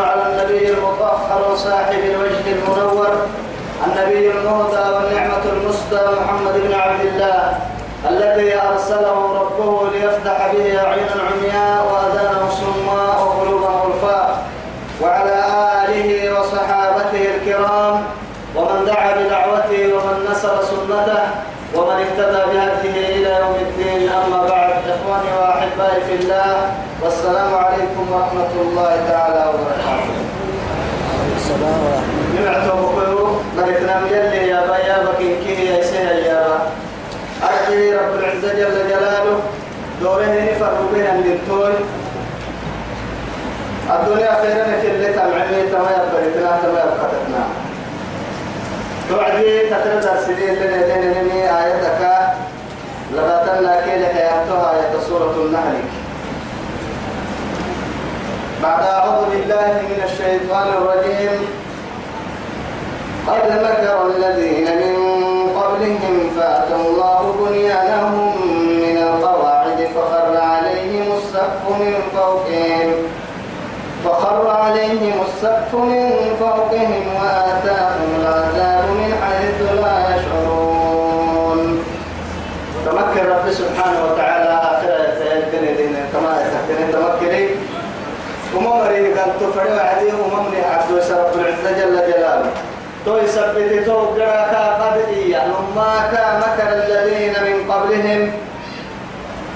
على النبي المطهر وصاحب الوجه المنور النبي المهدى والنعمة المسدى محمد بن عبد الله الذي أرسله ربه ليفتح به أعين عمياء وأذانا صماء وقلوبا غرفاء وعلى آله وصحابته الكرام ومن دعا بدعوته ومن نصر سنته ومن اهتدى بهديه إلى يوم الدين أما بعد. إخواني وأحبائي في الله. والسلام عليكم ورحمة الله تعالى وبركاته. السلام ورحمة نمعتو بقيو مرتنا يلي يا با يا كي يا سهل يا با أرجي رب العزة جل جلاله دوره نفر بين الدكتور الدنيا خيرا كل تمعمي تما يبرتنا تما يبقتنا توعدي تتردى السنين لنا لنا آياتك لغتنا كيل حياتها آية سورة النحل بعد أعوذ بالله من الشيطان الرجيم. قد مكر الذين من قبلهم فأتوا الله بنيانهم من القواعد فخر عليهم السقف من فوقهم. فخر عليهم السقف من فوقهم وممري قال تفعل عليه وممني عبد رب العزة جل جلاله. تو يثبت تو قراك قد إيا ما كان مكر الذين من قبلهم.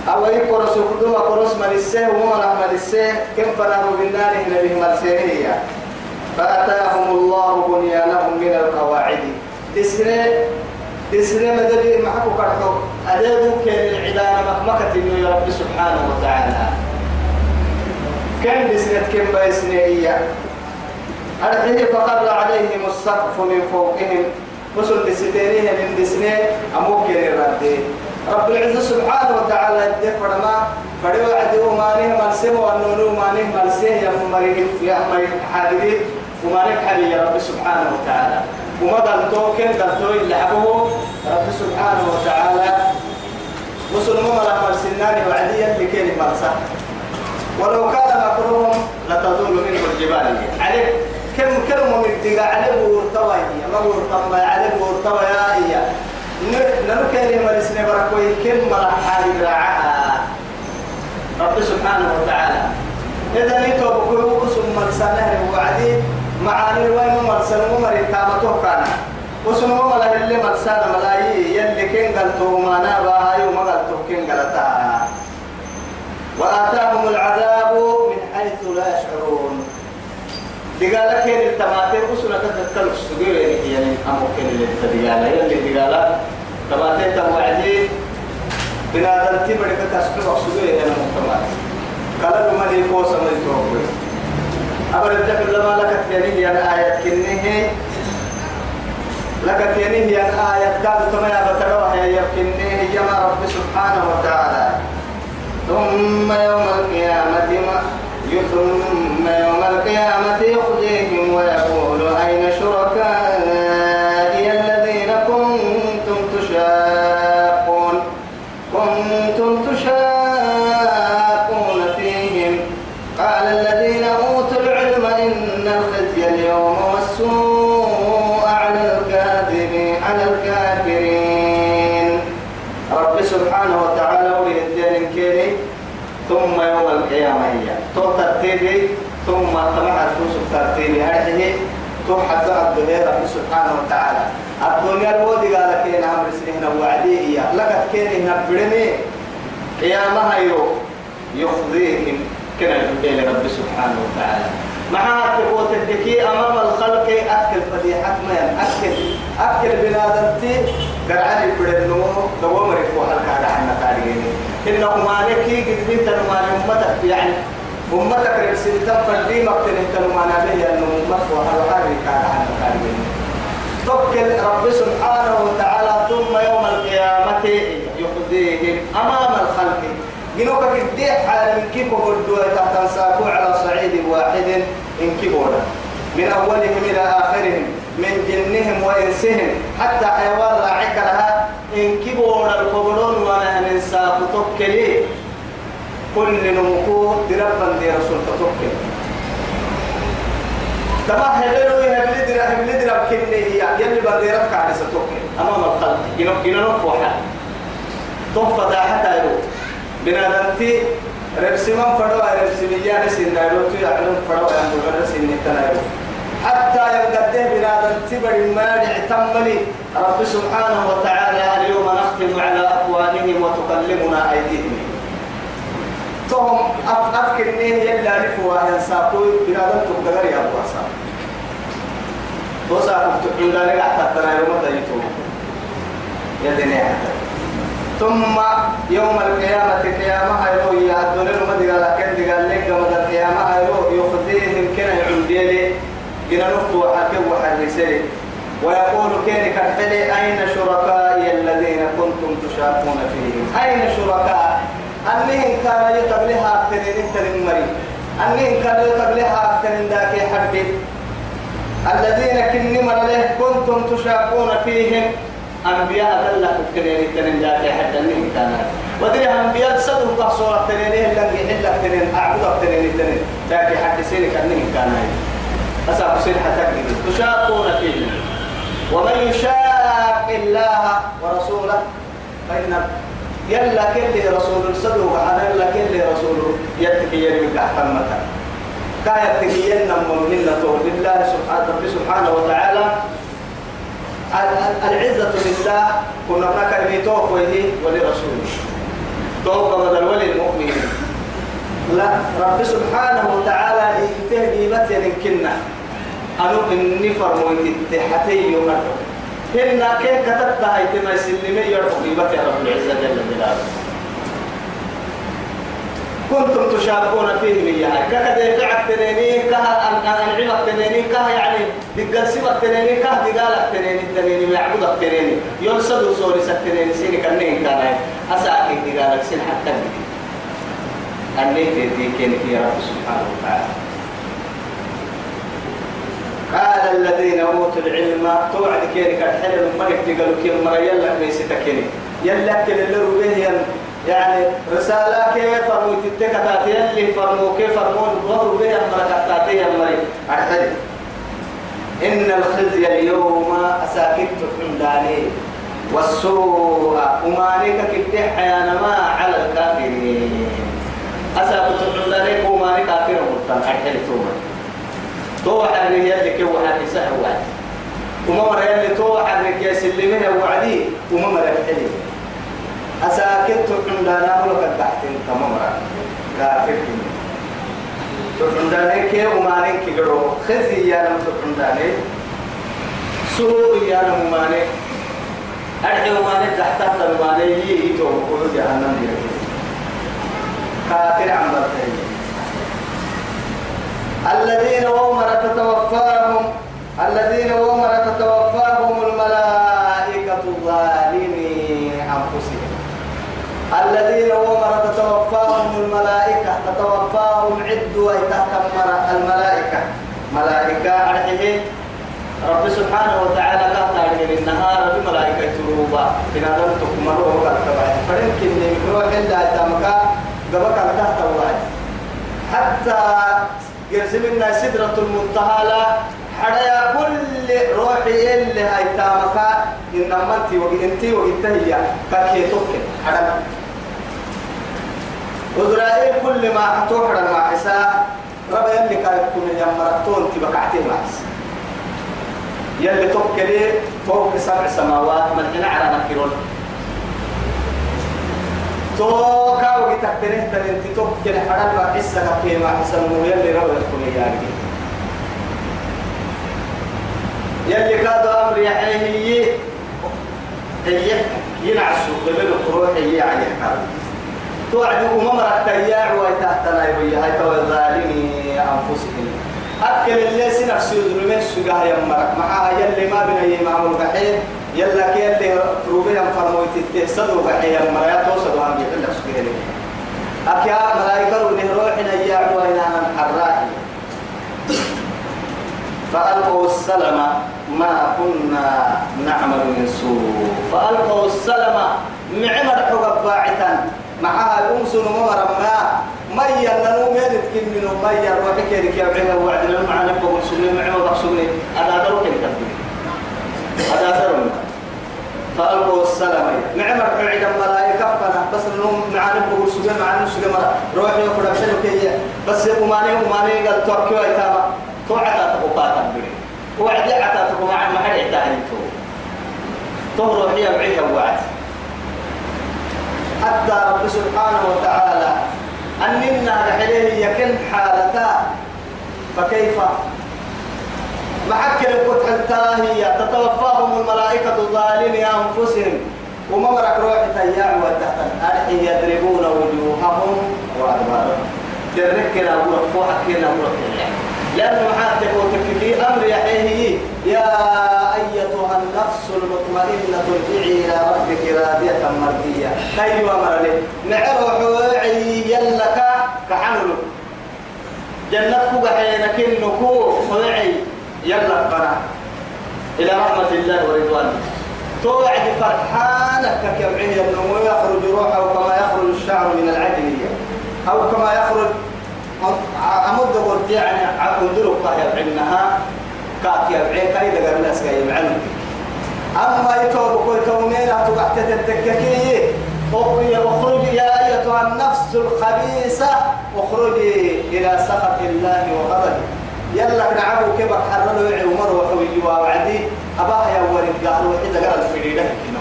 أو يقرص قدوم قرص ملسه وما ملسه كم فنهوا بالنار هنا بهم السينية فأتاهم الله بنيانهم من القواعد. تسري تسري مدري معكو كرتو. أدادو كان العدانة مكمكة يا رب سبحانه وتعالى. كم بسنة كم بسنية أرحيه فقر عليهم السقف من فوقهم. وصل لستينيه من دسنة أموكر الردي رب العزة سبحانه وتعالى الدفر ما فدوا عدو مانه ملسم وأنونو مانه ملسه. يا مريم يا مريم حبيبي ومالك حبيبي يا رب سبحانه وتعالى. وما دلتو كن دلتو اللي حبوه رب سبحانه وتعالى. وصل مملا ملسناني وعديا لكين ملسه ولو كان مكرهم لتزول منه الجبال. عليك. كم كلمة من تقع عليه ورتوى ما ورتوى عليه ورتوى يا إيا نركي لما نسني بركوي. كم مرة حالي راعها؟ رب سبحانه وتعالى. إذا نيتو بكل قسم مرسانه وعدي. معاني وين مرسل ومري كامتو كان قسم وملا اللي مرسان ملاي يلي كين قلتو ما نابا. قلتو كين قلتا. وآتاهم العذاب من حيث لا يشعرون. دقالة كين التماتين أسنة تتكلم سجير يعني يعني اللي تدقالة يلي دقالة. تماتين توعدي بنادم تبرك تسكر سجير يعني مكتمات قال لما دي فوس ما يتوقف أمر الدفع لما لك تيانيه يعني آيات كنه. لك تيانيه يعني آيات قال تما يا بتروح يا يمكنه يا رب سبحانه وتعالى. ثم يوم القيامة ثم يوم القيامة يخزيهم ترتيبي. هذه تو حتى الدنيا رب سبحانه وتعالى. الدنيا الودي قال كين عمر سنين وعدي هي لقد كين نبرني قيامة هيرو يخزيهم كنا نبين رب سبحانه وتعالى. مع تقوت الدكي أمام الخلق أكل فضيحة ما أكل أكل بنادمتي قرعاني بدنو دوام رفوح الكاد عنا تاريخي إنه مالكي قد بنت مالك يعني أمتك رسل تنفردي مقتله كلمانا به أنه مدفوع هذا كان عن مكان توكل رب سبحانه وتعالى ثم يوم القيامة يقضيهم أمام الخلق. جنوك كدي حال من كيف قلدوا تنساكوا على صعيد واحد إن كبولا من أولهم إلى آخرهم من جنهم وإنسهم. حتى حيوان راعك لها إن كبولا القبلون وأنا ننساك. توكلي. كل نمكو دربا دي رسول توكل تما هبلو يهبل در هبل در كني هي. يلي بديرك على ستوكل. أمام الخلق جنو جنو نفوحا تحفة حتى يروح. بنادمتي ربسمان فروا ربسميان سنايرو تو يعلم فروا يعلم سنتنايرو حتى يقدر بنادمتي بڑی مانع تملي رب سبحانه وتعالى اليوم نختم على أفواههم وتكلمنا أيديهم. توم أف أفكر إنه يلا رفوا ينساقوا بنادم تقدر يا أبو أصاب توسع عندنا قاعد تنايرو متى يتوم يدني ثم يوم القيامة قيامة هيرو يا الدنيا ما دقال لكن دقال لك قبل القيامة هيرو يخذيهم كنا يعندي كنا نفتو حكي وحرسلي ويقول كيني كحتلي أين شركائي الذين كنتم تشاركون فيهم؟ أين شركاء أنهم كانوا يتبلها أكتنين انتن مري أنهم كانوا يتبلها أكتنين ذاك حبي الذين كنمر له كنتم تشاركون فيهم. أنبياء الله كتنين التنين جاك حتى النين كان ودري أنبياء صدق قصورة التنين اللي يحل التنين أعبد التنين التنين جاك حتى سينك النين كان أسأل سين حتى تشاقون فيه ومن يشاق الله ورسوله فإن يلا كل رسول صدق. أنا يلا كل رسول يتكي يرمي أحكام مكان كاية تكيين من لله سبحانه سبحانه وتعالى العزة لله. كنا هناك الميتوك ويه ولرسوله. توك بدل وللمؤمنين. لا رب سبحانه وتعالى يتهدي متى كنا أنو إني فرمويت التحتي يوم هنا كيف كتبت هاي تما سلمي يرفض بك رب العزة جل جلاله. كنتم تشاركون فيه من يعني كذا فعك تنيني أن أنعمك تنيني كها يعني دقل سبك تنيني كها دقالك تنيني تنيني معبودك تنيني. ينصدوا سوري سكتنيني سيني كنين كان أساكي دقالك سين حتى أني تدي كينك يا رب سبحانه وتعالى. قال الذين أوتوا العلم توعد كينك الحلم مرك تقالوا كين مرا يلا ميسيتا كيني يلا كين اللي روبيه يعني رسالة كيف فرمو تتكتاتي اللي فرمو كيف فرمو الظهر بها مركتاتي المري أحسن إن الخزي اليوم أساكت عنداني والسوء أمانيك كتح يا ما على الكافرين. أساكت عنداني أماني كافر مطلع أحسن تو حرك يلي كي وحرك سهوات وما مرة يلي تو حرك يسلمها وعدي وما مرة حلي أساكت عندنا ملك التحتين تمامرا كافر ومانين كي قرو. خزي يا نم عندنا سوء يا نم ماني. أرحي وماني تحت الماني يي تو جهنم دي كافر عم الذين ومر تتوفاهم الذين ومر تتوفاهم الملائكة ظالمي أنفسهم. الذين ومر تتوفاهم الملائكة تتوفاهم عد ويتكمر الملائكة. ملائكة أرحيه رب سبحانه وتعالى قال تعالى النهار بملائكة تروبا بنا لم تكملوا وقال تبعي فلنكن نمكروح إلا تامكا قبك على تحت الواحد حتى يرسمنا سدرة المنتهى لا حدا كل روحي اللي هاي تامكا. إن أمنتي وإنتي وإنتهي كاكي توكل حدا إسرائيل كل ما حتوحر مع حسا. رب يلي يكون يمرتون تبقعتين مع حسا يلي توكلي فوق سبع سماوات. من هنا على نكرون توكا وقتك تنتي توكل حدا مع حسا كي مع حسا يلي رب يكون يارجي يلي كادوا أمر يحيي هي. ينعسوا قبل الروح هي عليه كادوا توعد أمم ركتياع ويتحتنا يبي هاي توزع أكل اللي سنفسي ظلمه سجاه يمرك معها يلي ما بين يمام البحير يلا كي اللي روبيا فرمويت تهسدوا بحير مريات توصلوا هم لك سجاه أكيا ملائكة ونهروحنا يعدوا إلى الحراء فألقوا السلم ما كنا نعمل من سوء. فألقوا السلم معمر حقب باعتا. معها الأمس نمر ما. ميا ننو مين تكين منه ميا روحك يدك يا بعيها وعد. لهم معنا بقول سنة معمر بقصوني أنا دروك الكبير أنا دروك فألقوا السلام. معمر بعيد الملائكة فنا بس نوم معنا بقول سجى معنا سجى مرة روحي وكل شيء كي بس أماني أماني قال توكيو أيتاما توعدا تبقى تبري وعد عتا تبقى مع حد يتاهل تو. تو روحي بعيد وعد. حتى رب سبحانه وتعالى أننا رحله يكن حالتا فكيف؟ محكر الفتح التاهية تتوفاهم الملائكة ظالمي أنفسهم. وما مرك روح تياع وتحت الأرح يضربون وجوههم وأدبارهم دركنا أقول فوحكنا أقول لأنه حتى في أمر يحيي يا أيتها النفس المطمئنة ارجعي إلى ربك راضية مرضية. أيوة مرلي نعرف وعي يلك كحمل. جنتك بحينك النكو وعي يلا قنا إلى رحمة الله ورضوانه. توعد فرحانك كبعيه النمو يخرج روحه كما يخرج الشعر من العجلية أو كما يخرج أمد قلت يعني أقدر قاهر عنها كاكي أبعين كاي دقر الناس كاي معلم أما يتوب كل كونين أتوقعت تتككي أخرجي يا أيتها النفس الخبيثة. أخرجي إلى سخط الله وغضبه يلا نعبو كيف حرلوا يعي ومر وحوي وعدي. أباها يا ولد قالوا إذا قال الفريدة كنا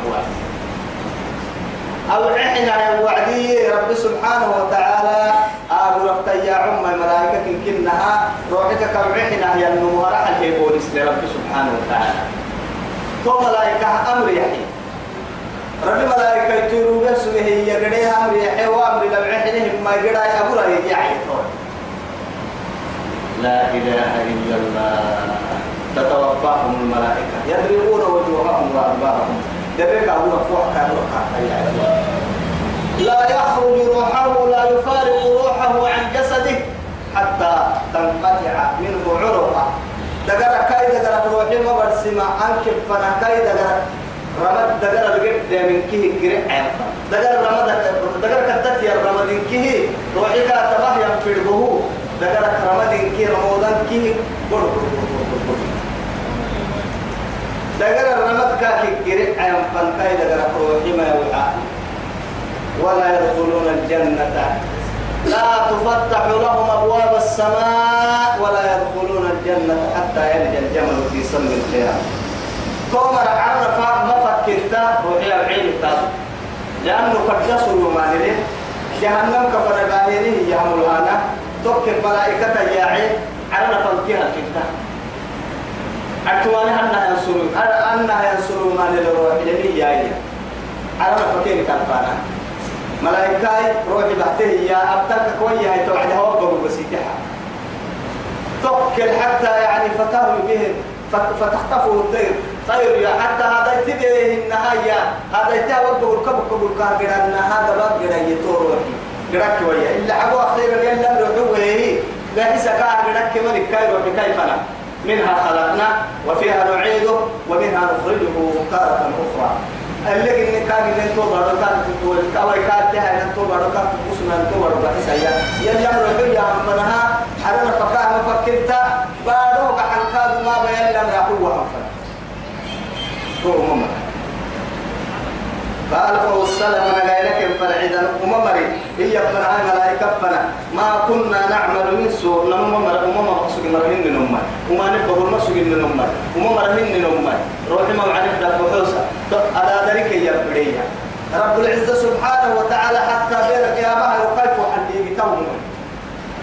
أو إحنا وعدي رب سبحانه وتعالى. أبو رفت يا عم ملائكة كنها. روحك كم إحنا هي النمو راح الهيبونس لرب سبحانه وتعالى. تو ملائكة أمر يحيي رب ملائكة يتورو بس هي يقريها أمر يحيي وأمر لو إحنا ما يقرأ أبو رأي يحيي لا إله إلا الله. تتوفاهم الملائكة. يضربون وجوههم وأدبارهم درك أبو رفوع كانوا لا يخرج روحه لا يفارق روحه عن جسده حتى تنقطع منه عرفة دقر كاي دقر روحي ما برسمة. أنكب فنا كاي دقر رمد دقر القد من كيه قرع. دقر رمد دقر كتت يا رمد كيه. روحي كاتبه ينفرده. دقر رمد كيه رمودان كيه قرب دقر الرمد كاكي قرع عن فنكاي دقر روحي ما يوعى. ولا يدخلون الجنة. لا تفتح لهم أبواب السماء ولا يدخلون الجنة حتى يلج الجمل في سم الخيام. تومر عرف ما فكرت روحي العين التاب لأنه قد يصلوا ما جهنم كفر باهينه يعملوا أنا تكر ملائكة ياعي عرف الكهة الفتنة أكتواني أنها ينصرون أنها ينصرون ما للروح لمي ياي على فكين كالفانا ملائكة روحي بحته يا أبتك كوية هي توعدها وقبوا بسيتها تقل حتى يعني فتاه بهم فتخطفه الطير طير يا حتى هذا تديه النهاية هذا يتوقع الكبك أن هذا بقى يتور روحي قرأك ويا إلا عبوا أخيرا يلا لا يسكا قرأك ملك كايرو بكيف أنا منها خلقنا وفيها نعيده ومنها نخرجه تارة أخرى. اللي إن كان إن تو بارو كان تقول كواي كان تها إن تو بارو كان مسلم إن تو بارو كان سيا يلا رجل يا منها حرنا فكاه مفكرتا بارو كحن كاد ما بين لم يقوى أنفر هو مما فألقوا السلام أنا لك فرعيدا وممري هي فرعا ملائكة فنا ما كنا نعمل من سوء. نمم مر وما مقصود مرهن نمم وما نبغى ما سوء نمم وما مرهن نمم روح ما معنا ده بحوسة على ذلك يا بريا رب العزة سبحانه وتعالى حتى بيرك يا بحر وكيف حدي بتوم.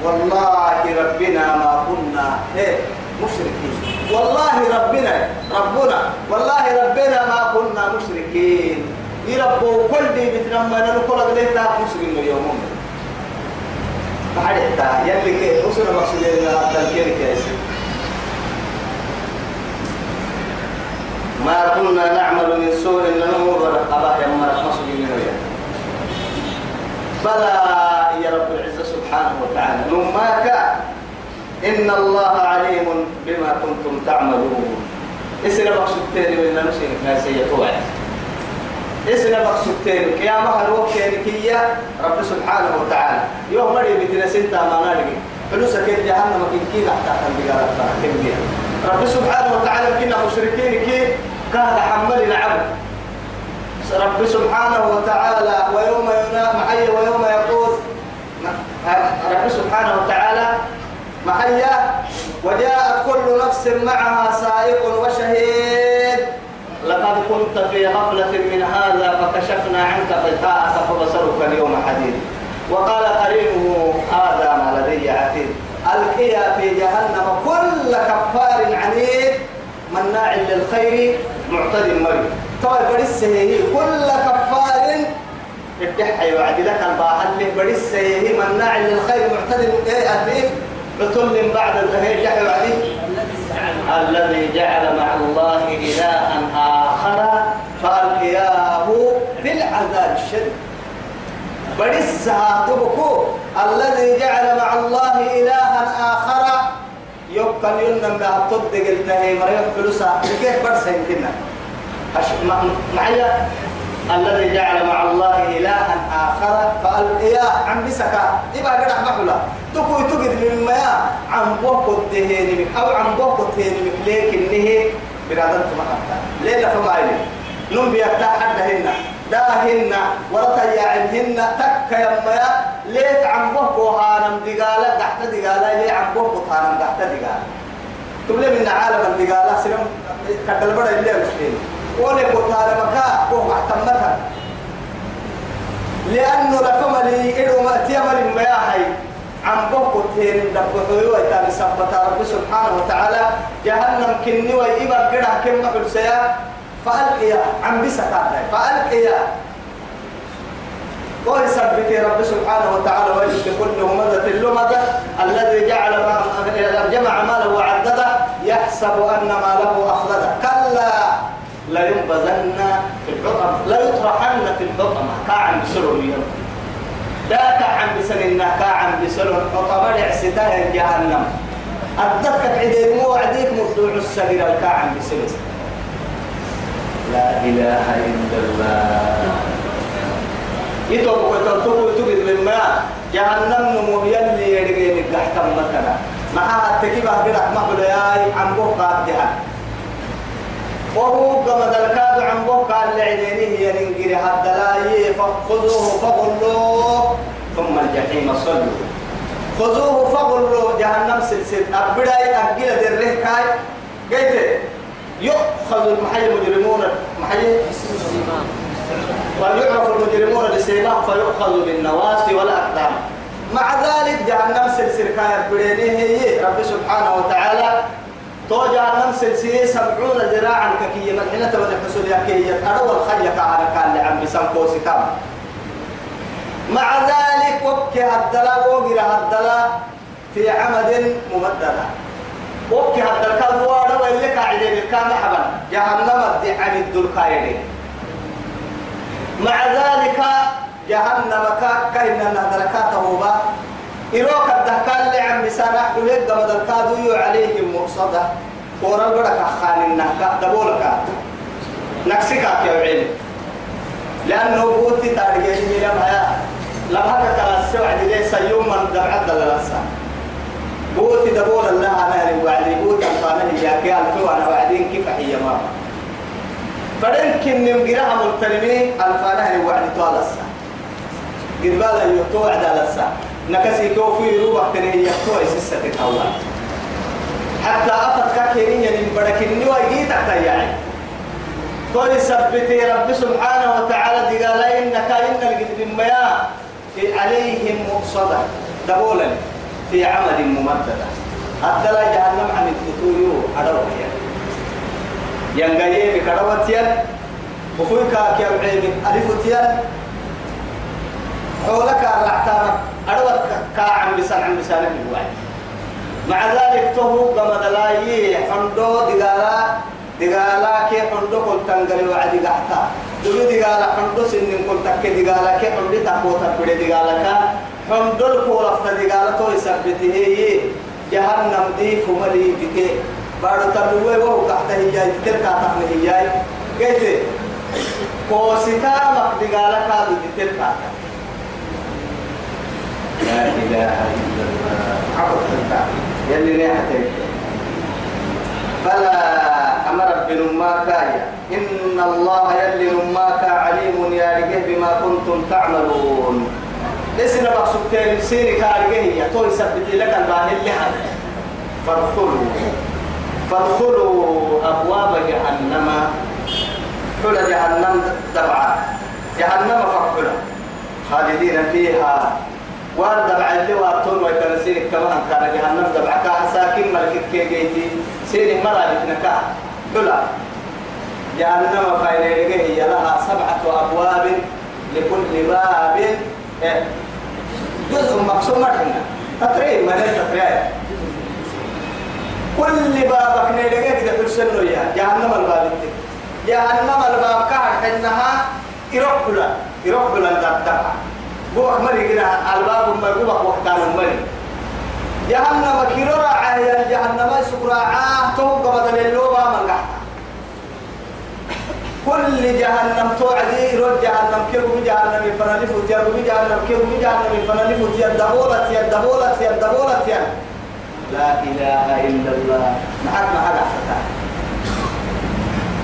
والله ربنا ما كنا إيه مشركين. والله ربنا ربنا. والله ربنا ما كنا مشركين. يربو كل دي بتنام ما نقول كل قليل تاك مسلم اليوم بعد التا يلي كي أسر مقصود لنا تلكير كيسي ما كنا نعمل من سوء لنمر أبا يمر حصل من بلى يا رب العزة سبحانه وتعالى. نماك إن الله عليم بما كنتم تعملون. اسر مقصود تاني من نمشي ناسي يتوعد. اسنا مقصود تاني كيا مهر وكيان كيا رب سبحانه وتعالى. يوم مري بتنا سنتا ما نالي فلوسك جهنم كن كي تحت البقارة فكم بيها رب سبحانه وتعالى كنا مشركين كي كهد حمل العبد. رب سبحانه وتعالى ويوم ينام حي ويوم يقول. رب سبحانه وتعالى محيا وجاءت كل نفس معها سائق وشهيد. لقد كنت في غفلة من هذا فكشفنا عنك غطاءك فبصرك اليوم حديد. وقال قرينه هذا ما لدي عتيد ألقيا في جهنم كل كفار عنيد مناع للخير معتد مريض. طبعا بدس هي كل كفار الدحي وعد لك الباحل بدس هي مناع للخير معتد أثيم عتل بعد الهي جحي وعدي الذي جعل مع الله إلها آخر فألقياه في العذاب الشديد. بدس هاتبكو الذي جعل مع الله إلها آخر. يبقى ينم بها تصدق التهي مريم فلوسها. كيف برسا يمكننا معي الذي جعل مع الله إلها آخر فألقياه. عن بسكا إبا قد أحمحلا تقول تقد من ما عن بوكو التهيني أو عن بوكو التهيني ليك إنه برادة محطة ليلة فما إلي نم بيكتا حد هنا. داهن ورتياعهن تك يما. ليك عن بوكو هانم دقالة تحت دقالة. ليه عن بوكو هانم تحت دقالة. تقول من عالم الدقالة. سلم كدل بڑا اللي أمشين ولي قطار مكا وهو محتمتها لأنه رفم لي إلو مأتي من ما يحي عن بوكو تين دبحوي ويتابي سبتا رب سبحانه وتعالى. جهنم كني ويبا قرع كم حلسيا فألقيا عن بسكا فألقيا. ويثبت رب سبحانه وتعالى ويجد كل همزة اللمزة الذي جعل جمع ماله وعدده. يحسب أن ماله أخلده كلا. لا ينبذن في الحطمة لا يطرحن في الحطمة كاعن بسلو اليوم. ذاك عن بسن كاعن بسلو الحطمة لعسيتها جهنم. أدتك عدين مو وعديك مردوع السبيل الكاعن بسلو لا إله إلا الله. يتوب وتلتوب وتوب مما جهنم نمو يلي يرغي تحت مثلا معها التكيبة قرأ محل ياي عن بوقات جهنم وهو كما ذلكاد عن بوك على عينيه ينقر حتى لا فخذوه فغلوه. ثم الجحيم صلوا. خذوه فغلوه جهنم سلسل. أبدا أجل دره كاي. قلت يؤخذ المحي المجرمون محي ويعرف المجرمون لسيماهم فيؤخذ بالنواسي والأقدام. مع ذلك جهنم سلسل كاي أبدا رب سبحانه وتعالى توجع نمسل سي سبعون ذراعا ككية من الحسول يكية أدوى الخية كعلى كان لعم بسنكوسي كام. مع ذلك وكي هدلا وقرا هدلا في عمد ممددة. وكي هدلا كان وارا ويلي قاعدين الكام حبا جهنم الدي عن الدلقايلين مع ذلك جهنم كاين هدركاته با إروك الدهكال اللي عم بسانة حليق قمد الكادو عليهم مقصدة. ورا البركة خان النهكا دبولك نكسكا يا عيني لأنه بوتي تارجين من لما لما هكا السوع دي سيوم من دمعت للنسا بوتي دبول الله أنا اللي وعدي بوتي أنفانه يا كي ألفو أنا وعدين كيف هي ما. فدنكن نمجرها ملتلمين أنفانه اللي وعدي طال السا قد بالا يوتو عدا السا نكسي كوفي روح تنهي يكتوى سسة تتهوى حتى أفت كاكيني يعني بدكني ويجيتك تياعي قل سبتي رب سبحانه وتعالى دي قال إنك إن القدر مياه في عليهم مقصدة. دبولا في عمل ممددة. حتى لا جهنم عن الفتوريو أدوك يعني ينقيم كروتيا وفوكا كيوعيم ألفتيا حولك الرعتامك أروت كاعم بسان عن بسانه الواحد. مع ذلك تهو قمد لاي حندو دقارا دقالا كي حندو قل تنقل وعدي قحتا دقو دقالا حندو سنين قل تك دقالا كي حندو تقو تقبل دقالا كا حندو القول افتا دقالا تو يثبته هي. جهنم دي فملي بك بارو تبوي وهو قحتا هي تلك تقل هي قلت كوستا مك دقالا كادو تلك. لا إله إلا الله. عبد يلي ريحتك. فلا أمر بنماك إن الله يلي نماك عليم يا رجه بما كنتم تعملون. لسنا مقصود كان سيري كارجة يا تو يثبت لك الباهل لحد فادخلوا فادخلوا أبواب جهنم. حول جهنم دبعا جهنم فحلا خالدين فيها. وان دبع اللي واتون ويتنسير كمان كان جهنم دبع كا ساكن ملك كي جيتي. سير مرة لكنكا حلا جهنم فايل هي لها سبعة أبواب لكل باب. إيه، جزء مقسوم مرحنا تقريب من التقريب كل بابك نيلقى كده ترسلوا يا جهنم الباب جهنم الباب كهر حنها يروح بلا يروح بلا دبع بوك مري كده ألباب ما بوك وقتان مري. جهنم كيرو راعي جهنم سكرا عاه تو قبض اللوبا من كل جهنم توعدي رد جهنم كيف جهنم فنلف تيار جهنم كيف جهنم فنلف تيار دبولة تيار دبولة تيار دبولة تيار لا إله إلا الله. معك معك أحسن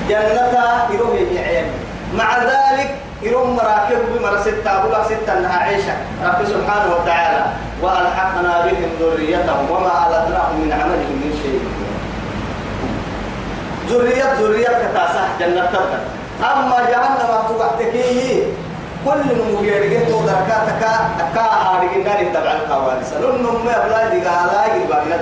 جنة يروح يجي مع ذلك يروم مراكب بمرا ستة أبولا ستة أنها عيشة. رب سبحانه وتعالى وألحقنا بهم ذريتهم وما ألتناهم من عملهم من شيء. ذرية ذرية كتاسة جنة تبت أما جهنم تبعتكيه كل مجرد دركاتك كا هارج النار تبع القوارث لأن ما أولاد قالا يجب أن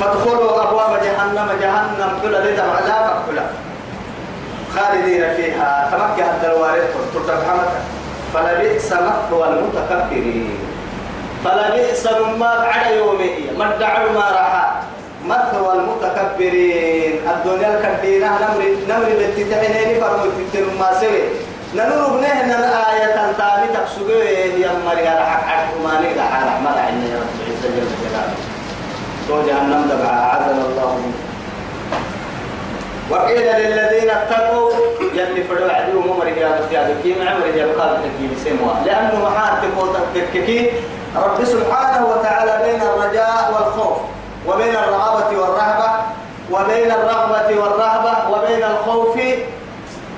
فادخلوا أبواب جهنم. جهنم كل لدى لا فكلا خالدين فيها. تمكي هذا الوارث ترتب فلبئس مثوى المتكبرين فلبئس ما على يومئية مدعوا ما راح مثوى المتكبرين الدنيا الكبيرة نمر نمر التي تحنيني فرمو تتر ما سوي. ننور بنه ان الآية تابي تقصده يا مريا رحك ما نقدر على رحمة عنا يا رب عز وجل جلاله. تو جهنم دبع عزل الله منه وقيل للذين اتقوا يلي فدوا عدو ممر يا بسيادة كي معمر يا بقال تكيل سموا لأنه محار تقول تككي رب سبحانه وتعالى بين الرجاء والخوف وبين الرغبة والرهبة وبين الرغبة والرهبة وبين الخوف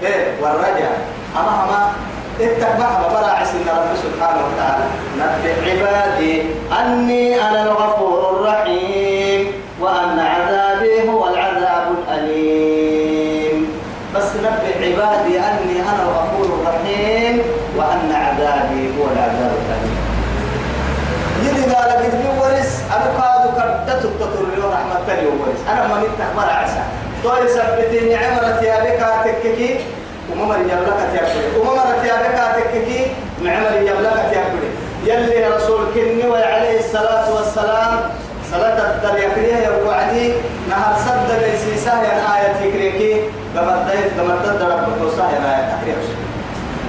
إيه؟ والرجاء. أما أما اتبع ببرع سن رب سبحانه وتعالى. نبئ عبادي أني أنا الغفور الرحيم وأن عذابي هو العذاب الأليم بس نبئ عبادي أني أنا الغفور الرحيم وأن عذابي هو العذاب الأليم يدي قال قد ورس أنا قادو كردت التطر له رحمة الله ورس أنا ما متنا مرة عسى طول سبتني عمرت يا بك تككي وممر يبلك تيابري وممر تيابك تككي معمر يبلك تيابري يلي رسول كني وعليه الصلاة والسلام. صلاة الدر يكريه يا وعدي نهر صد ليسيسا يا آية دايت قمت الدر بقصة يا آية تكريكي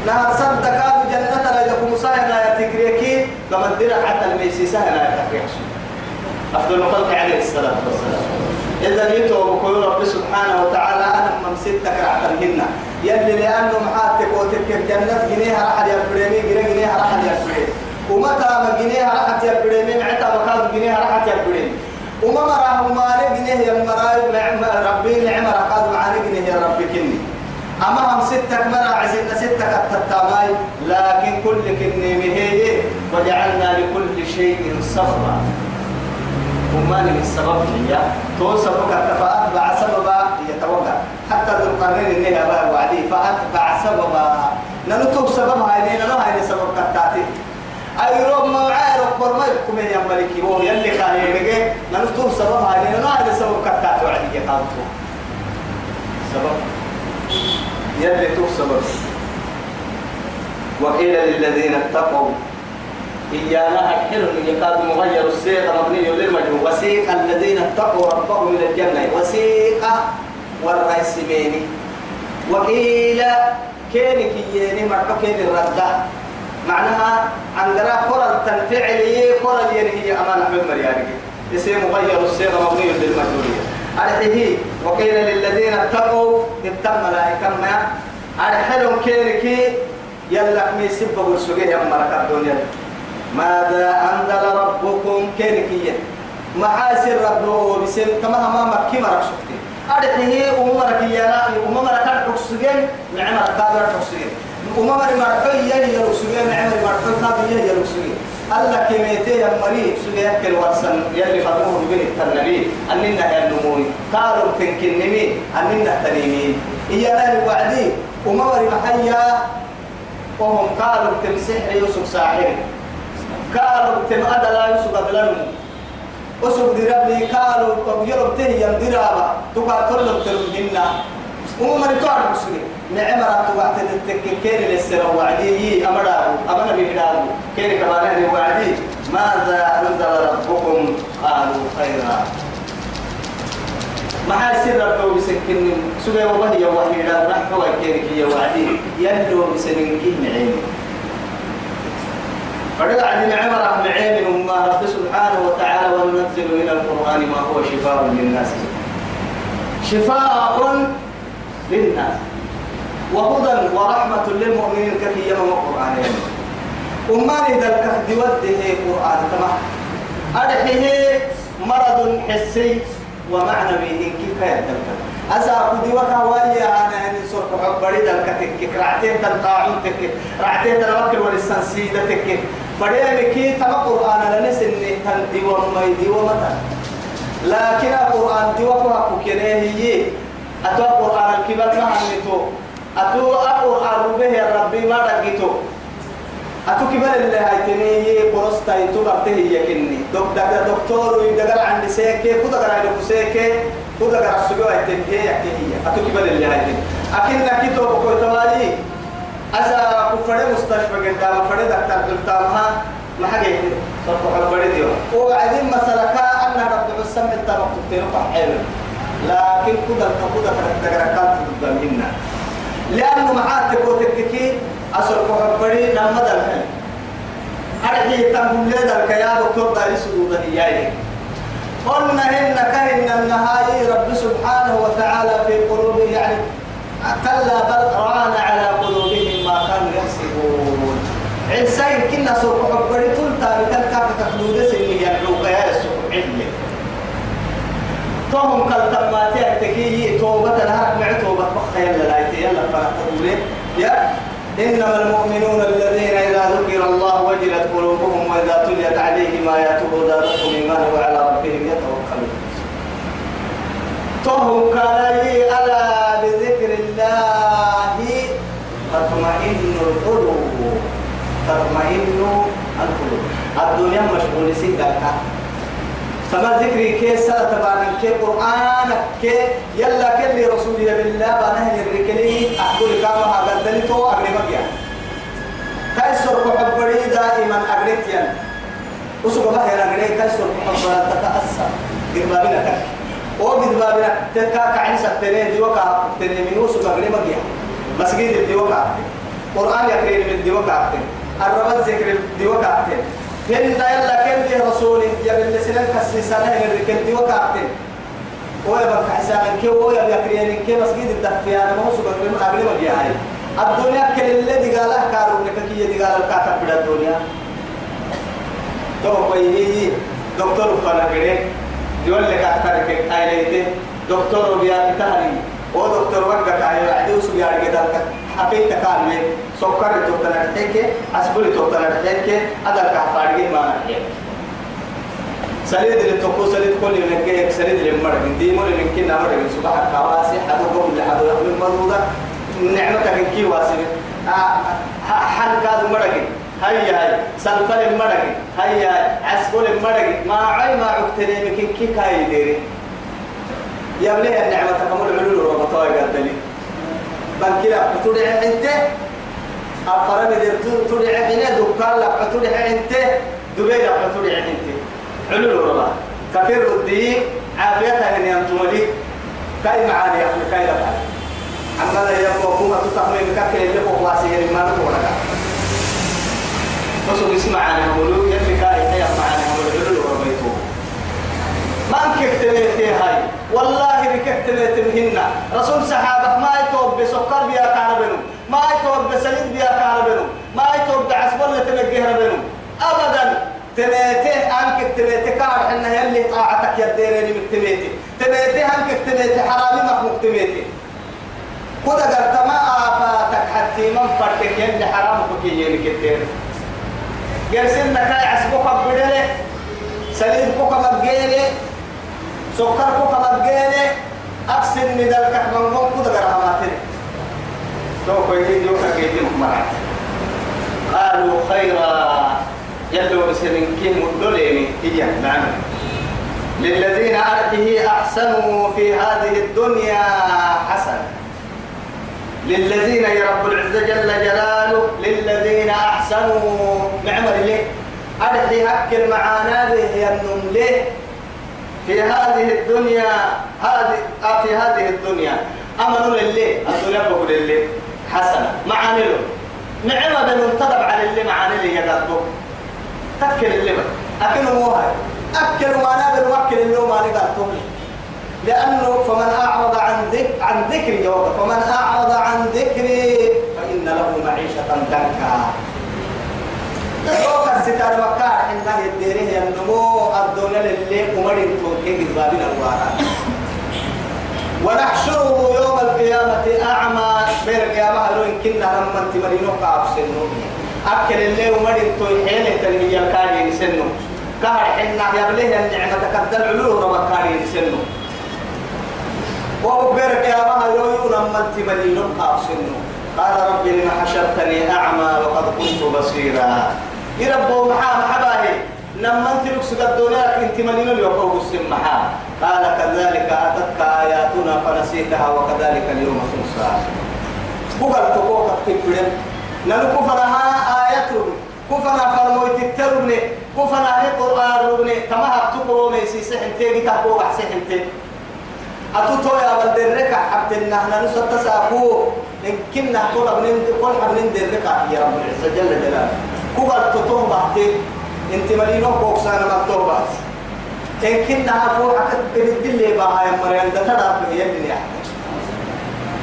نهر صد كاد جنة يكون صاير آية تكريكي قمت درع حتى الميسيسا يا آية تكريكي أفضل الخلق عليه الصلاة والسلام. إذا جيتوا بقول رب سبحانه وتعالى أنا ممسكتك رعتنهن يلي لأنه محاتك وتلك الجنة جنيها راح يبريمي جنيه جنيها راح يبريمي ومتى ما جنيها راح يبريمي معتا مكان جنيها راح يبريمي وما مراه مالي جنيه يا مراي نعم ربي نعم رقاد معاني جنيه يا ربي كني. أما هم ستك مرا عزلنا ستك التتاماي لكن كل كني مهيه وجعلنا لكل شيء صبرا وما من السبب هي تو سبب فأتبع سببا يتوقع حتى ذو القرنين إنها بقى وعدي فأتبع سببا. نلتوب سبب هاي نلو هاي سبب كتاتي أي روب ما وعي روب برما يحكم يا ملكي هو يلي كان يلقى نلتوب سبب هاي نلو هاي سبب كتاتي وعدي يقابتو سبب. يلي توب سبب. وقيل للذين اتقوا إيانا أحل يكاد مغير الصيغة مبني للمجهول وسيق الذين اتقوا ربهم إلى الجنة. وسيق والرئيسمين وقيل كيني كيني مرحو كيني الردة معناها عندنا قرى التنفعلية قرى هي أمان أحمد مرياني. اسم مغير الصيغة مبني للمجهولية أرحيه وقيل للذين اتقوا اتم ملائكة ما. أرحلهم كيني كي يلا مي سبب السجيه يا مركب الدنيا ماذا أنزل ربكم كينكية محاسن ربه بسم كما ما مكي مرك شفتي. أرحيه أمرك يا أمرك الحسجين نعم الكابر الحسجين أمر مرحية يا الحسجين نعم مرحية يا الحسجين الله كميتي يا مري ورسن يلي فضوه بين النبي أننا يا النموي قالوا تنكنمي أننا تنيمين إيانا وعدي أمر محيا وهم قالوا تمسح يوسف ساحر قالوا تم أدلا يوسف أدلنمو أسوق دربني قالوا يرب تهي يمدرابا تقاتل لهم ترمهن وما رتوار مسلم. نعم رات وقت التككير للسر وعدي. أمره أمر بهداه كير كمان وعدي. ماذا أنزل ربكم؟ قالوا خيرا. ما سر ربه بسكن. سوى والله يا وحي لا نحن وكيرك يا وعدي. يندو بسنين كي معين فرد عدي عمر معين وما رب سبحانه وتعالى وننزل من القرآن ما هو شفاء للناس. شفاء للناس. وهدى ورحمة للمؤمنين يوم القرآن أمان إذا الكهد وده قرآن تمام أرحيه مرض حسي ومعنى به كيف يدلك أسا كدي وكا ويا أنا هني صرت عبري دلك تك رعتين تلقاعون تك رعتين تلوكل ولسان سيدة فريم كي تما قرآن لنس إني تندي وما يدي ومتا لكن القرآن دي وكا كوكينيه أتوا قرآن الكبر ما عنيتو أتوا القرآن ربه ربي ما رقيتو أتو كبر اللي هاي تني قرصتا يتو بقته يكني دك دك دكتور يدقر عند سيكي كده قرا يدك سيكي كده قرا السجوا يتني يكني هي. أتو كبر اللي هاي تني أكن نكتو بكو تمالي أسا كفر مستشفى قدام فرد دكتور قلتامها ما حاجة صرف حبري ديو وبعدين مسألة أن رب السمع التابع تبتين حلو لكن كده كده دقر كانت ضد لأنه معاتك وتككي أصل كحبري لما دلك أرحي تنبول لدلك يا دكتور داري سدودا إياي قلنا إن كهن النهاية رب سبحانه وتعالى في قلوبه يعني كلا بل ران على توهم كل تماتي أتكي توبة نهارك مع توبة بخير للايتي يلا فرح يا إنما المؤمنون الذين إذا ذكر الله وجلت قلوبهم وإذا تليت عليهم آياته زادتهم إيمانا وعلى ربهم يتوكلون. طهم كالي ألا بذكر الله تطمئن القلوب. تطمئن القلوب. الدنيا مشغول سيدك فما ذكري كي سنة تبعنا كي قرآن كي يلا كل رسول بالله بانه الركلي أقول كما هذا دلتو أقربك يعني كيسر كحبري دائما أقربتيا وسوق بحر أقرب كيسر كحبري تتأثر. قربابنا كك أو قربابنا تكا كعني ستنين ديوكا تنين من وسوق أقربك يعني مسجد الديوكا. قرآن يقرين من ديوكا. الرب ذكر الديوكا هن يلا كن دي رسول يا بن سنن كسيسانه هن ركن دي وقعتين ويا بك حساب كي ويا بكريان كي مسجد الدفيا أنا ما سوق من قبل ما جاي. الدنيا كل الذي قاله كارو لك كي يدي قال الكاتب بلا الدنيا. تو هي دكتور فلا كده يقول لك أكثر كاي ليته دكتور بيا تهري أو دكتور وقت كاي عدو سو بيا كده حقيقة تكالمي سكر توتنا تحكي أسبول توتنا تحكي هذا الكافارجي ما نحكي سليد تقول سليد كل من كي سليد اللي مرق دي مر من كنا مرق صباح الكواسي حدو قوم لحدو من مرودة نعمتك من كي واسي. حن كاد مرق هاي هاي. سلفل مرق هاي هاي. عسبول مرق ما عي ما عكتني مكين كي كاي ديري. يا بليه النعمة كمل علول ربطاي قال دليل بنكلا بتودع انت أفرم درتو تدعي حين دكان لك تدعي انت دبي لك تدعي انت علو ربا كفر الدين عافيتها ان ينتملي كاي معاني أخي كاي لك عمال يبقى كوما تتحمل كاكل اللي فوق واسيه ما نقول لك تصل اسمع عن المولود يلي كاي حيا معنا المولود ربيتو ما انكتمت هاي. والله بكتمت مهنا رسول صحابة ما يتوب بسكر بيا كاربنو ما يتوب بسليد بيا كاربنو ما يتوب بعسبر لتنجيه ربنو أبدا. تميته أنك تميته كار. حنا يلي طاعتك يا ديرين مكتميته تميته أنك تميته حرامي مخمك تميته كده قلت ما آفاتك حتى من فرتك يلي حرام بكي كتير. جرسين نكاي عسبوك بدله سليم كوكا مبجيلي سكر كوكا مبجيلي أكسن من ذلك من قوم كده قراماتين تو كويتين يوكا كيتين مرات. قالوا خيرا يلو بسرين كين مدلين هي نعم. للذين أرده أحسنوا في هذه الدنيا حسنة للذين يا رب العزة جل جلاله للذين أحسنوا معمر ليه أرحي هكل معانا به ينم ليه في هذه الدنيا هذه آه في هذه الدنيا. أمنوا لله الدنيا بقول لله حسنة معاني له. نعمة بننتدب على اللي معاني اللي يقدر تأكل اللي أكل موها أكل ما نابل وأكل اللي ما نقدر لأنه فمن أعرض عن ذكر عن ذكري فمن أعرض عن ذكري فإن له معيشة ضنكا لو الستار مكار إنه يديره النمو الدنيا للي أمرين توكي قبابين الوارا ونحشره يوم القيامة أعمى بين القيامة هلو إن كنا لما انت مرينو قاب سنو أكل اللي أمرين توي حيلة تنمية الكاري سنو كهر حنا يبليه النعمة تكدل علوه ربكاري سنو وهو بيرك يا ما يوم لما انت مدينة قاصنه قال رب لما حشرتني أعمى وقد كنت بصيرا يربو محا محباهي لما انت لكس الدنيا انت مدينة يوقف السم محا. قال كذلك أتتك آياتنا فنسيتها وكذلك اليوم تنسى. بقل تقوك تكبرن نلقو فرها آيات كفنا فرمويت التربني. كفنا القرآن ربني. تمهب تقوى ميسي سحن تيجي تقوى سحن تيجي أتوتو يا بدرك إن إحنا نسوت تساقو إن كنا كل ابن كل ابن درك يا رب العزة. جل جلاله. كبر تطوه بعدي أنت مرينو بوكسان مكتوب بس إن كنا فوق حكت بندل لي بها يا مريم ده ترى بيجي يا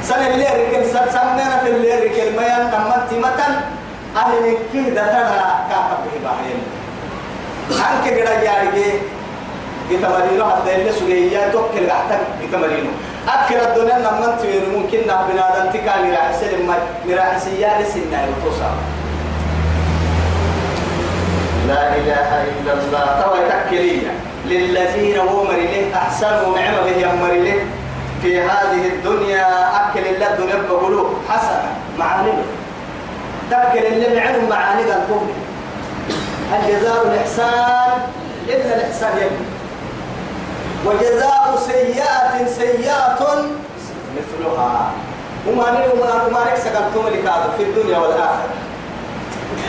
سنة اللي ركل سنة في اللي ركل ما ينتمت متن أهل نكيه ده ترى كاتب بها يا عنك كده جاري يتمرينو حتى اللي سجيا توكل أحتك يتمرينو أكل الدنيا لما أنت ممكن نه بنادم تكا مراح سلم مراح سيارة سنة يوتصل لا إله إلا الله. توا تكلية للذين هو مريله أحسنوا نعمة به مريله في هذه الدنيا أكل الله الدنيا بقولوا حسنة معاني تأكل اللي معهم معاني قلتهم الجزاء الإحسان؟ إلا الإحسان يبني وجزاء سيئة سيئة مثلها. وما وما سكنتم لكاد في الدنيا والآخرة.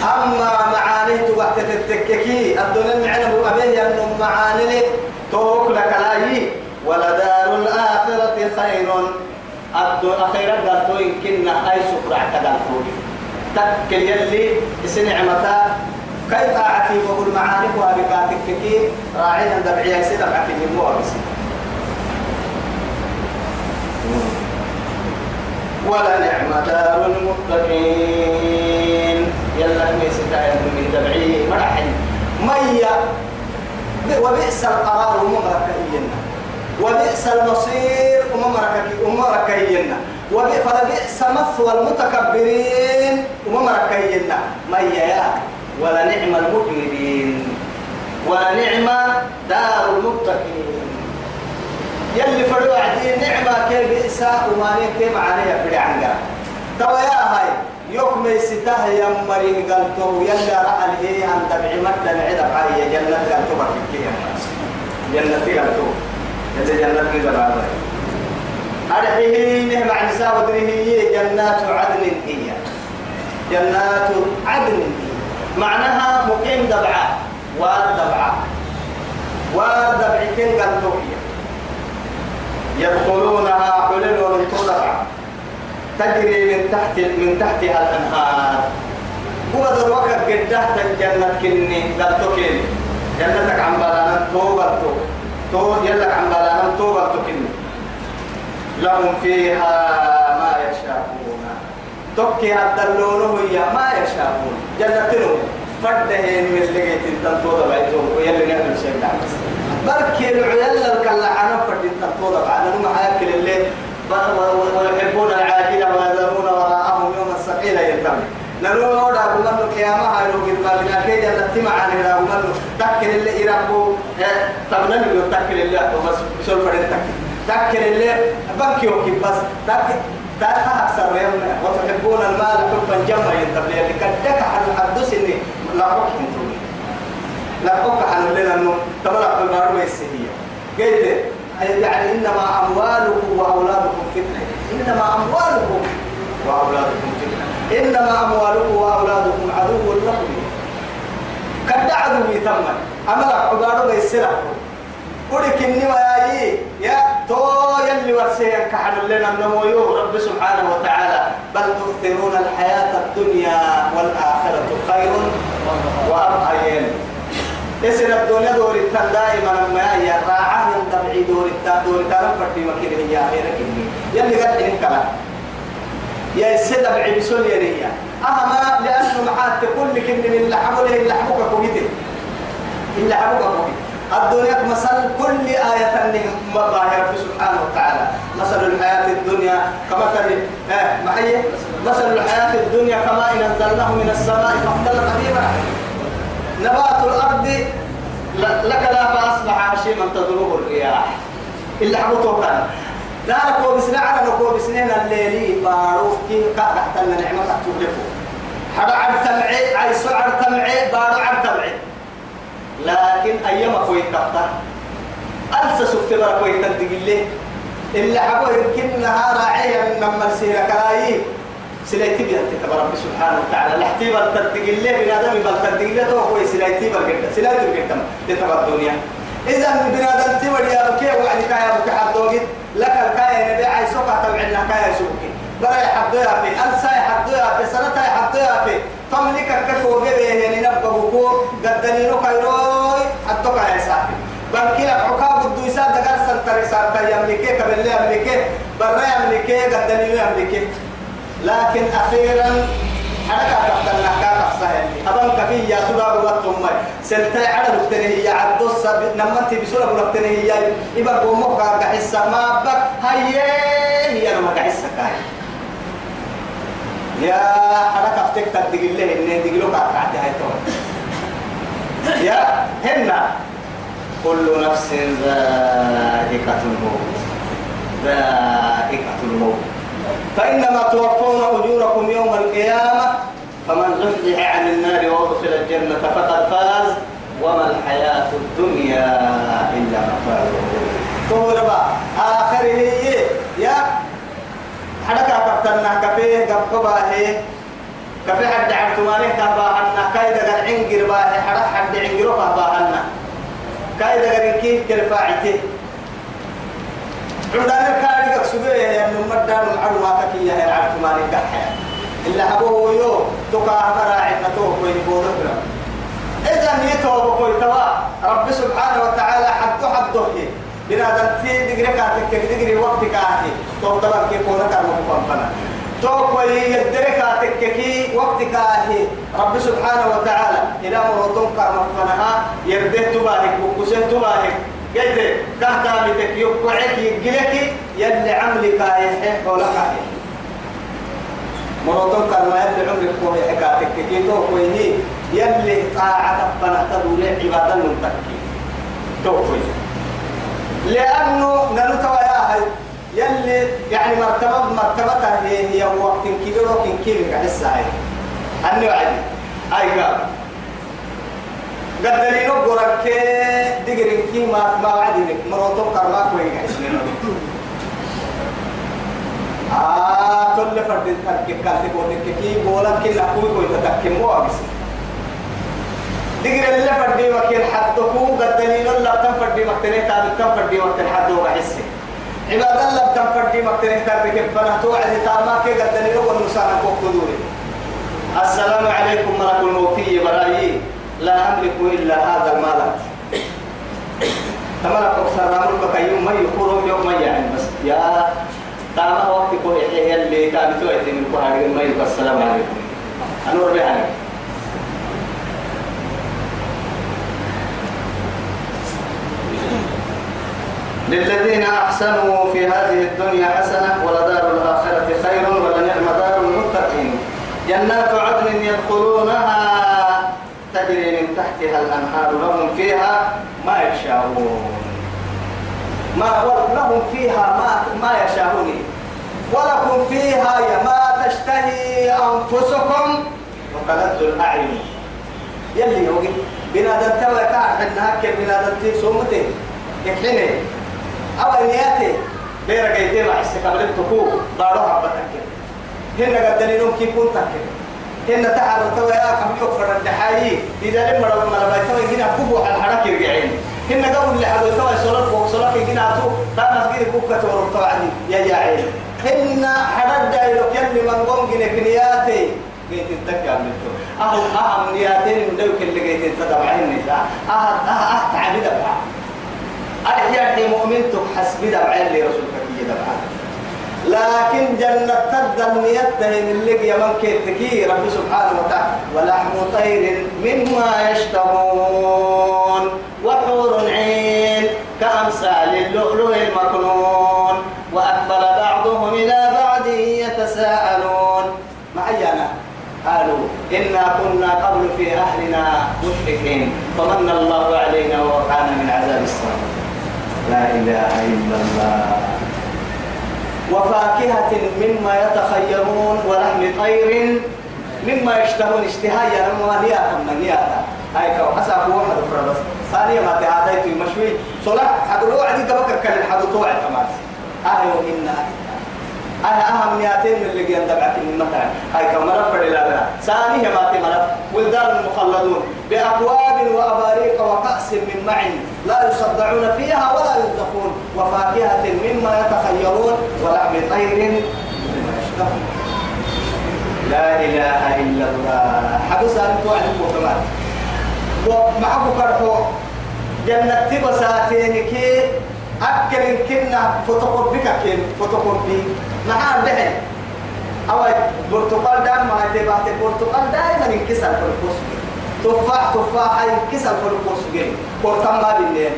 أما معانيه وقت التككي الدنيا معنا أبيه أنه معاني توك لك لاي ولدار الآخرة خير. الدنيا خير قالتو إن كنا أي سكر اعتقلتو تكل يلي سنعمتا كيف أعتي وقل معانك وابقاتك كي راعي عند بعيا سيدة بعتي موابسي ولا نعم دار المتقين. يلا ميسي تايم من دبعي مرحل. ميا وبئس القرار وممركينا وبئس المصير وممركينا فلبئس مثوى المتكبرين وممركينا ميا يا. ولا نعم المجرمين. ولا نعم دار المتقين. يلي فروا عدي نعمة كي بئسا وماني كي معاني يبدي عنها توا يا هاي. يوم يستاه يا مري قالتو يلا رأى هي أن تبعي مدى العدة بعي جنة قالتو بكي جنة قالتو يلي جنة قالتو أرحيه نعم عن ساودره جنات عدن هي. جنات عدن معناها مقيم دبعة. والدبعة والدبع كن قلتوكية يدخلونها حلل ومن تدبع تجري من تحت من تحتها الأنهار. هو دروك قد تحت الجنة كني قلتوكيني جنتك عم بلانا توبرتو تو. يلك عم بلانا توبرتو كني. لهم فيها ما يشاءون. تكي الدلون هي ما يشاءون. جنة فدهين من لقيت التنطوضة بعيدهم ويلي نعمل شيء بركي العيال الكلا عنا فرد التنطوضة بعد. ما حياكل الليل. ويحبون العاجلة ويذرون وراءهم يوم الثقيل يلتمي نلو دا بمنو قيامة هاي لو كي جل تما عن دا بمنو تكل اللي يربو تبنا اللي تكل اللي بس. سول فرد تكل؟ تكل اللي بكي وكي بس. تكل تاتا أكثر يوم وتحبون المال حبا جما ينتبه اللي كدك حد حدث إني لا حكم تقول لا حكم عن لنا إنه تبرع بالبارو السهية قلت يعني إنما أموالكم وأولادكم فتنة. إنما أموالكم وأولادكم فتنة. إنما أموالكم وأولادكم عدو لكم. قد عدو تم أملك عبارو بيسرع قولك إني وياي. يا تو يلي ورسيك كحن لنا النمو رب سبحانه وتعالى. بل تؤثرون الحياة الدنيا والآخرة خير وأبقى يسر الدنيا دور التن دائما ما هي راعة من تبعي دور التن دور التن فردي مكين هي آخرة يلي قد إن كلام يا السيد بعي بسول يريا أهما لأنه معاد تقول لك إن من لحمه لحمك كويته إن لحمك كويته الدنيا مثل كل آية ظاهرة في سبحانه وتعالى. مثل الحياة الدنيا كمثل آه ما هي؟ مثل الحياة الدنيا كما إن أنزلناه من السماء فاختلط به نبات الأرض لك لا فأصبح هشيما تضربه الرياح. إلا حبطه كان لا نكو بسنا على نكو بسنين الليلي باروف كي قاعدة النعمة تكتب حدا عد تمعي عيسو عد تمعي بارو عد تمعي. لكن أيام كوي كفتا. ألسا سكتبا كوي تدقل لي. إلا حبو يمكن نهار راعيا لما السيرة كلاي سلايتي بيانتي تبارك سبحانه وتعالى. لحتي بل تدقل لي بنادم بل تدقل لي تو كوي سلايتي بل قد سلايتي بل قد لتبع الدنيا. إذا بنادم تبر يا بكي وعلي كايا بكي حدوغي لك الكايا نبي عايزوك تبعنا كايا سوكي برا يحدوها في ألسا يحدوها في سنة يحدوها في فملك كفو جبه يعني نبقى قدنينو كيروي حتى كايا سافي بنكي لك عقاب الدويسا دقال سنتري سارتا يملكي كبلي يملكي برا يملكي قدنينو يملكي لكن أخيرا حركة تفتنا كاكا سهل أبان كفي يا سبا بغتهم ماي. سنتي على نكتنه هي عدوس نمتي بسورة نكتنه هي. إبا قومك قحسة ما بك هيا هي أنا قحسة كاي. يا حركة فتك تدقل له إنه دقلوك أكعتي هاي يا هنا. كل نفس ذائقة الموت. ذائقة الموت. فإنما توفون أجوركم يوم القيامة فمن زحزح عن النار وأدخل الجنة فقد فاز وما الحياة الدنيا إلا متاع فهو ربا آخره يا حركة كفتنا كفيه قبقبا هي كفي حد عرتمانه كباهنا كايدا قال عنقر باهي حرك حد عنقره كباهنا كايدا قال كيف كرفاعته عندنا كاريك سجيه يا مدان معلومة ما كي يا عرفت ما نكحة إلا أبوه يو تقع مراعي نتوه كوي بورنا إذا نيته بكوي توا رب سبحانه وتعالى حده حده بنا دنتي دقري كاتك دقري وقت كاهي تو طبعا كي كونا كارمو فنا تو كوي يدري كاتك كي وقت كاهي رب سبحانه وتعالى إلى مرتون كارمو فنها يرده تباهك وكسه تباهك قلت كهتا بتك يقعك يقلك يلي عملك يحيح ولك. مراتون كان ما يلي عمرك كوي حكاتك كيتو كوي يلي طاعة فنهتدوا لي عبادة منتكي. تو كوي لأنه نلتوى يا هاي يلي يعني مرتبة مرتبتها هي هي وقت كبير وقت كبير قاعد الساعة أني وعدي. أي قام قد لي نقولك دقر كي ما ما وعدنك مراتب كرماك وين آه تل فرد تركك كاتب ونككي بولا كنا كوي كوي تتكي مو أبس دقر اللي فردي وكيل حدكو قد دليل الله تم فردي مقتنه تابل تم فردي وقت الحد وحسي. عباد الله تم فردي مقتنه تابل كيف فنه توعد تاما كي قد دليل والنسانا كوك دوري. السلام عليكم ملك الموتي برايي لا أملك إلا هذا المال. تملك أكثر رامل بكيوم ما يقولون يوم ما يعني بس يا تاما وقت كو يحيى اللي تابتو يتم الكهاري ما يقول السلام عليكم. أنا أربي عليك. للذين أحسنوا في هذه الدنيا حسنة ولدار الآخرة خير ولنعم دار المتقين. جنات عدن يدخلونها. تجري من تحتها الأنهار لهم فيها ما يشاءون. ما لهم فيها ما ما يشاءون. ولكم فيها ما تشتهي أنفسكم وتلذ الأعين. يلي يوجد بنادم توا كان حنا هكذا بنادم تي سومتي يكحني. أو نياتي بيرا جيتي مع استقبال التكو بارو حبتك هنا قد دليلهم كيف تعالوا توا يا كم يكفر الدحايي إذا لم رب ما لبيت توا هنا كوبو على الحركة يرجعين. هنا قبل حدوا توا صلاة فوق صلاة هنا تو تانا سجير كوكا تورو توا عندي يا جاعين هنا حرد دايلو كل من قوم جنك نياتي. جيت الدكة عملتو أهل أهم نياتين من دوك اللي جيت تدبعين نساء أهل أهل تعبد أبعا أحياء مؤمنتك حسب دبعين لرسولك كي دبعين لكن جنة تدل نيته من لقي من كيتكي رب سبحانه وتعالى. ولحم طير مما يشتهون وحور عين كأمثال اللؤلؤ المكنون. وأقبل بعضهم إلى بعض يتساءلون. معينا قالوا إنا كنا قبل في أهلنا مشركين فمن الله علينا ووقعنا من عذاب السماء. لا إله إلا الله. وفاكهة مما يتخيرون ولحم طير مما يشتهون اشتهايا لما نياتا من نياتا هاي كو حسا هو حد فربس ثانية ما تعاديت مشوي. صلاة حد لو عدي قبك كل حد طوع كمان. أهو إنا أنا أهم نياتين من اللي جيان دبعك مثلا هاي كو مرف لا ثانية ما تمرف ولدان مخلدون. بأكواب وأباريق وكأس من معين لا يصدعون فيها ولا ينزفون. وفاكهة مما يتخيرون ولحم طير. لا إله إلا الله. حدث أن تعلم كمان ومعه كرهو جنة تبساتين أكل كنا فتقر بك كين فتقر بي معاه دحين أو برتقال دائما ما تبعت البرتقال دائما ينكسر في القصر تفاح تفاح ينكسر في القصر برتقال ما بالليل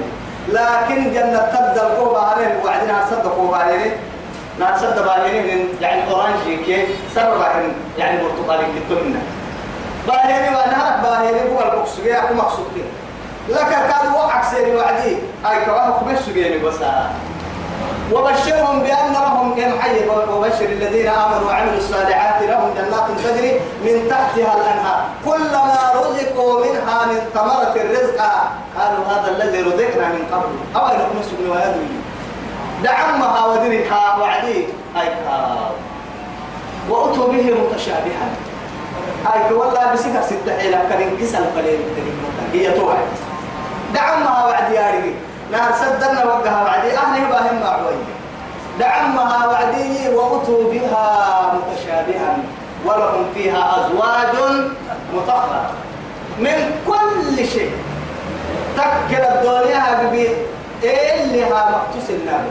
لكن جنة تبدأ القوة عليه وعدنا صدقوا عليه ما صدق عليه يعني أورانجي كي سبب يعني برتقالي كتبنا باهيني وأنا باهيني هو جاي أكو مقصود لك كان وقعك سيري وعدي. أي كواه خبش جيني بس وبشرهم بأن لهم كم حي وبشر الذين آمنوا وعملوا الصالحات لهم جنات تجري من تحتها الأنهار. كلما رزقوا منها من ثمرة الرزق قالوا هذا الذي رزقنا من قبل. أو أن نمسك من ويدوي دعمها ودرها وعدي. أي وأتوا به متشابها. أي والله بسكة ستة حيلة كان انكسر فلين هي توعد. دعمها وعدي يا رجل نار سدنا وقها وعدي. أهله باهم معوي. دعمها وعدي وأتوا بها متشابها ولهم فيها أزواج مطهرة. من كل شيء. تكل الدنيا ببيت اللي ها مقتص النار.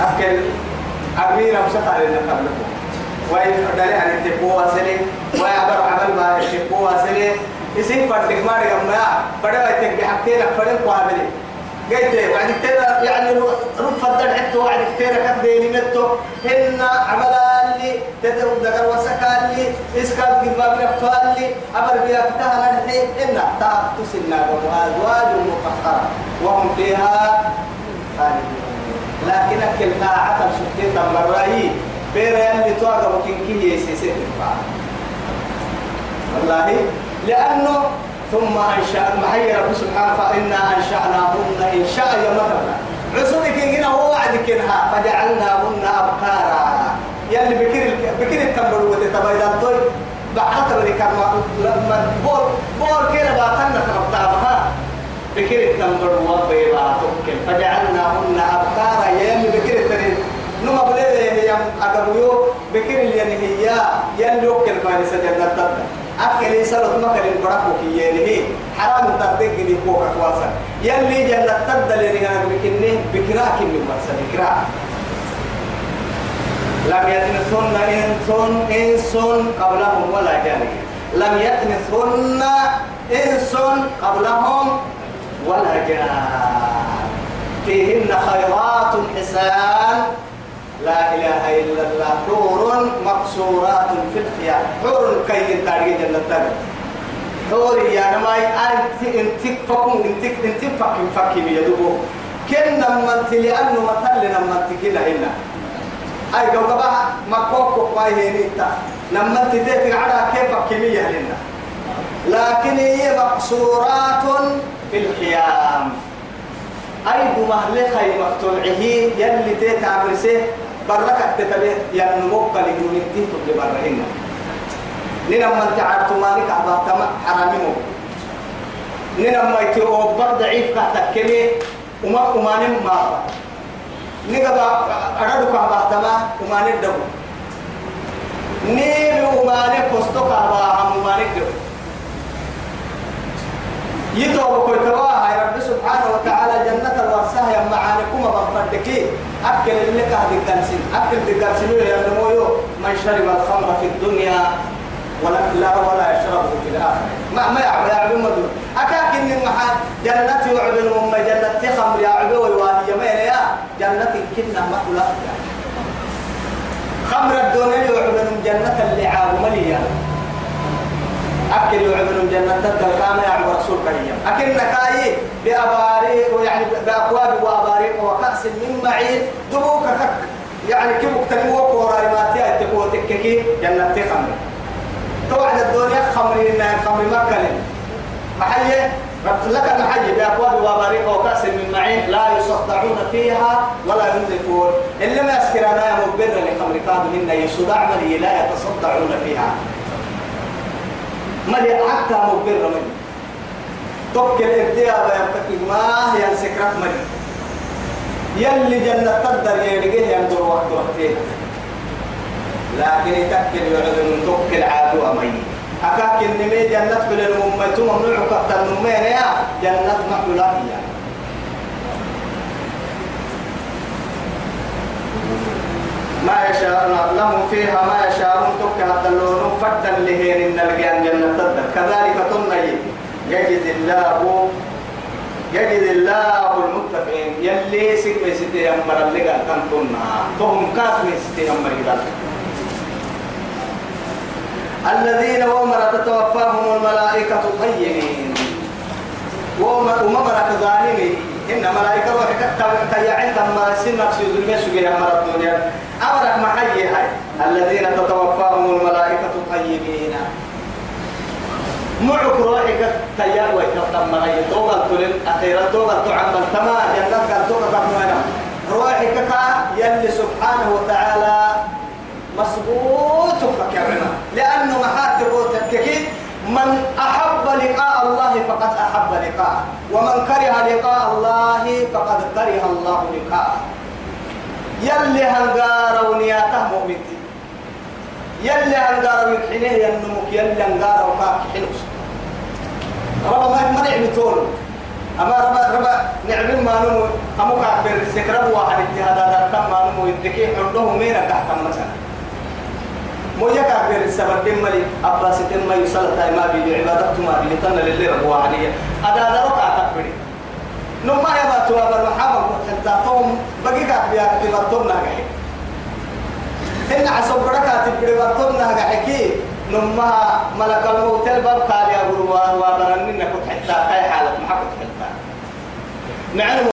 أكل أبينا بسطع لنا قبلكم. وين داري عن التبوة سنة. ويعبر عمل ما التبوة سنة. يصير فردك ما رجع ما فرد ويتك بحكتين فرد قابلين قلت وعد كتير يعني رف الدر حتى وعد كتير كديني متو. هن عمل لي تدر دقر وسكال لي اسكال قد ما بنفتوال لي أمر بيا فتها نحي إن تعب تسلنا وأزواج مطهرة وهم فيها خالدون. لكن أكل طاعة سكتين تمرأي بير اللي توقع وكين يسيسي والله لأنه ثم أنشأ محي رب سبحانه فإنا أنشأناهن إن شاء يا مثلا عصبك هنا هو وعدك إنها فجعلناهن أبكارا. يلي بكر بكر التمر وتتبايد الطيب تبري كما لما بول بول كده باتنا تربطها بكر التمر وبيبا توكل فجعلناهن أبكارا. يلي بكر التمر نما بليه هي أقبيو بكر اللي هي يلي وكل ما يسجل نتبع أكل يسلط مكر البركو كي يلي حرام تردق دي كوكا كواسا يلي جنة تبدل اللي أنا بكنه بكراك من مرسل بكراك. لم يتمثهن إنس إنس قبلهم ولا جان لم يتمثهن إنس قبلهم ولا جان فيهن خيرات حسان لا إله إلا الله. حور مقصورات في الخيام. حور كي تاري جنة. تاري حور يا نماي أنت أنت فكم انت أنت فكم فكم يدبو كن نمت لأنه مثل نمت كنا هنا. أي جو كبا مكوك كواي هنيتا نمت تيتك على كيف كمية لنا. لكن هي مقصورات في الخيام. أي بمهل خي مقطوعه يلي تيتا عبرسه بركة تتبه ينموك لدون التيتو لبرهن نينا من تعرض مالك عبا تما حرامي نينا ما يتيو برد ضعيف كتكلي وما أماني ما نيجا أردك عبا تما أماني دبو نيبي أماني كستوك عبا عم أماني دبو يتوب كل تواها يا رب سبحانه وتعالى جنة الورساه يا معانكم بفردكي أكل اللي كهد الدرسين أكل الدرسين يا نمويو من شرب الخمر في الدنيا ولا لا ولا يشربه في الآخرة. ما ما يعبد يعبد مدن أكاك إن محل جنة يعبد أم جنة خمر يعبد ويواني يمين يا. جنة كنا مقلة خمر الدنيا يعبد جنة اللعاب مليا. أكل يعبد جنة تدل كما يعبد رسول كريم أكل نكاي بأباريق يعني بأكواب وأباريق وكأس من معين. دبوك كك يعني كيف ما تيا تقوى تككي جنة خمر توعد الدنيا خمرين خمر مكة. محيي لك المحيي بأكواب وأباريق وكأس من معين لا يصدعون فيها ولا ينزفون. إلا ما يسكرنا يا مبرر لخمر كانوا منا يصدع ملي لا يتصدعون فيها. ملي حتى مبرر ملي توكل الديابة يبتكي. ما هي سكرات ملي؟ يلي جنة تقدر يرجيه ينظر وقت وقتين. لكن يتكل يعلن توكل عادو أمي. أكاك النمي جنة كل المميتو ممنوع كتر النمين يا جنة محلولة هي ما يشاء لهم فيها ما يشاءون تك حتى اللون لهين إن الجان جنة كذلك تنهي يجد الله يجد الله المتقين. يلي سيك بيستي أمر اللي قال كان تنا تهم كاف بيستي أمر قال. الذين ومر تتوفاهم الملائكة طيبين. ومر ظالمين. إن ملائكة روحك تيعين تم سنك سيدل مسجي أمر الدنيا. أمرك محيي هاي. الذين تتوفاهم الملائكة طيبين معك روحك تيار ويكتم مغي توغل تلين أخيرا توغل تعمل. تما قال توغل تقنوانا روحك يلي سبحانه وتعالى مسبوط فكرنا. لأنه محاتب وتككي من أحب لقاء الله فقد أحب لقاءه. ومن كره لقاء الله فقد كره الله لقاءه. يلي هنقار ونياته مؤمنتي يلي هنقار ويحنيه ينمك يلي هنقار وكاك حنوس ربا ما ما نعم تول أما ربا ربا نعم ما نمو أمو كاكبر سكرب واحد اجتهاد هذا كم ما نمو يدكي حنده مينا تحت مثلا. موجا كاكبر السبب دم ملي أباس دم ما يصلى ما بيدي عبادته ما بيدي تنا للي ربوا عليه هذا هذا ركع تكبري نما يا ما توا بالمحامة حتى توم بقي كاكبر تبرتم ناقحي. إن عصب بركة تبرتم ناقحي نما ملك الموت الباب قال يا غروان وبرننا كنت حتى كاي حالك كنت حتى. نعلم